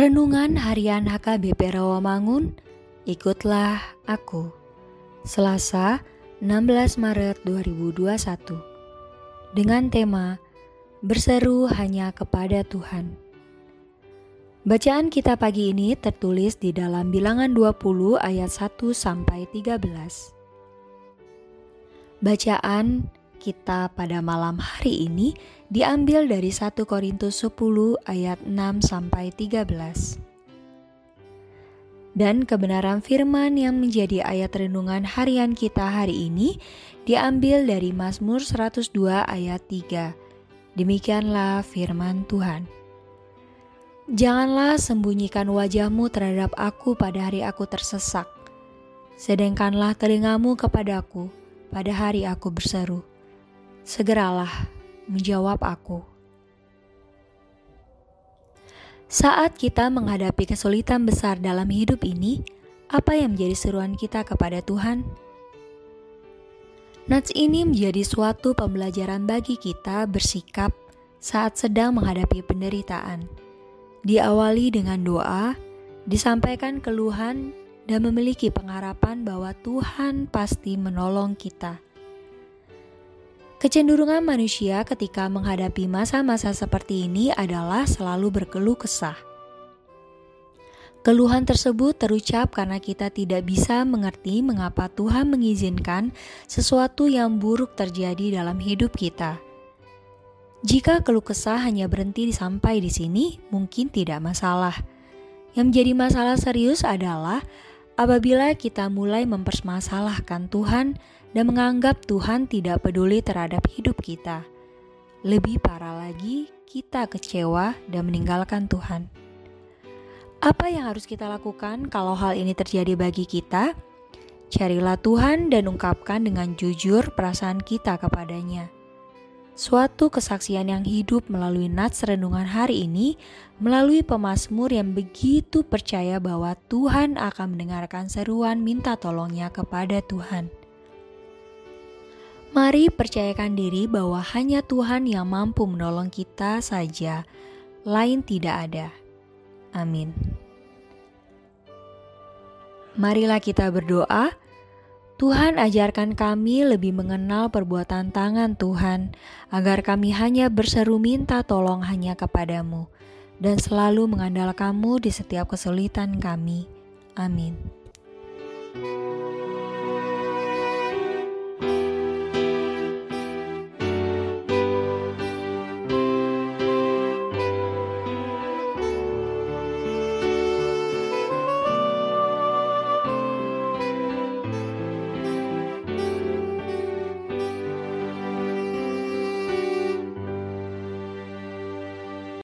Renungan Harian HKBP Rawamangun, ikutlah aku. Selasa, 16 Maret 2021. Dengan tema Berseru hanya kepada Tuhan. Bacaan kita pagi ini tertulis di dalam Bilangan 20 ayat 1 sampai 13. Bacaan kita pada malam hari ini diambil dari 1 Korintus 10 ayat 6 sampai 13. Dan kebenaran firman yang menjadi ayat renungan harian kita hari ini diambil dari Mazmur 102 ayat 3. Demikianlah firman Tuhan. Janganlah sembunyikan wajahmu terhadap aku pada hari aku tersesak. Sedangkanlah telingamu kepadaku pada hari aku berseru segeralah menjawab aku. Saat kita menghadapi kesulitan besar dalam hidup ini, apa yang menjadi seruan kita kepada Tuhan? Nats ini menjadi suatu pembelajaran bagi kita bersikap saat sedang menghadapi penderitaan. Diawali dengan doa, disampaikan keluhan, dan memiliki pengharapan bahwa Tuhan pasti menolong kita. Kecenderungan manusia ketika menghadapi masa-masa seperti ini adalah selalu berkeluh kesah. Keluhan tersebut terucap karena kita tidak bisa mengerti mengapa Tuhan mengizinkan sesuatu yang buruk terjadi dalam hidup kita. Jika keluh kesah hanya berhenti sampai di sini, mungkin tidak masalah. Yang menjadi masalah serius adalah apabila kita mulai mempermasalahkan Tuhan dan menganggap Tuhan tidak peduli terhadap hidup kita. Lebih parah lagi, kita kecewa dan meninggalkan Tuhan. Apa yang harus kita lakukan kalau hal ini terjadi bagi kita? Carilah Tuhan dan ungkapkan dengan jujur perasaan kita kepadanya. Suatu kesaksian yang hidup melalui nats renungan hari ini, melalui pemazmur yang begitu percaya bahwa Tuhan akan mendengarkan seruan minta tolongnya kepada Tuhan. Mari percayakan diri bahwa hanya Tuhan yang mampu menolong kita saja, lain tidak ada. Amin. Marilah kita berdoa. Tuhan ajarkan kami lebih mengenal perbuatan tangan Tuhan, agar kami hanya berseru minta tolong hanya kepadamu, dan selalu mengandalkanmu di setiap kesulitan kami. Amin.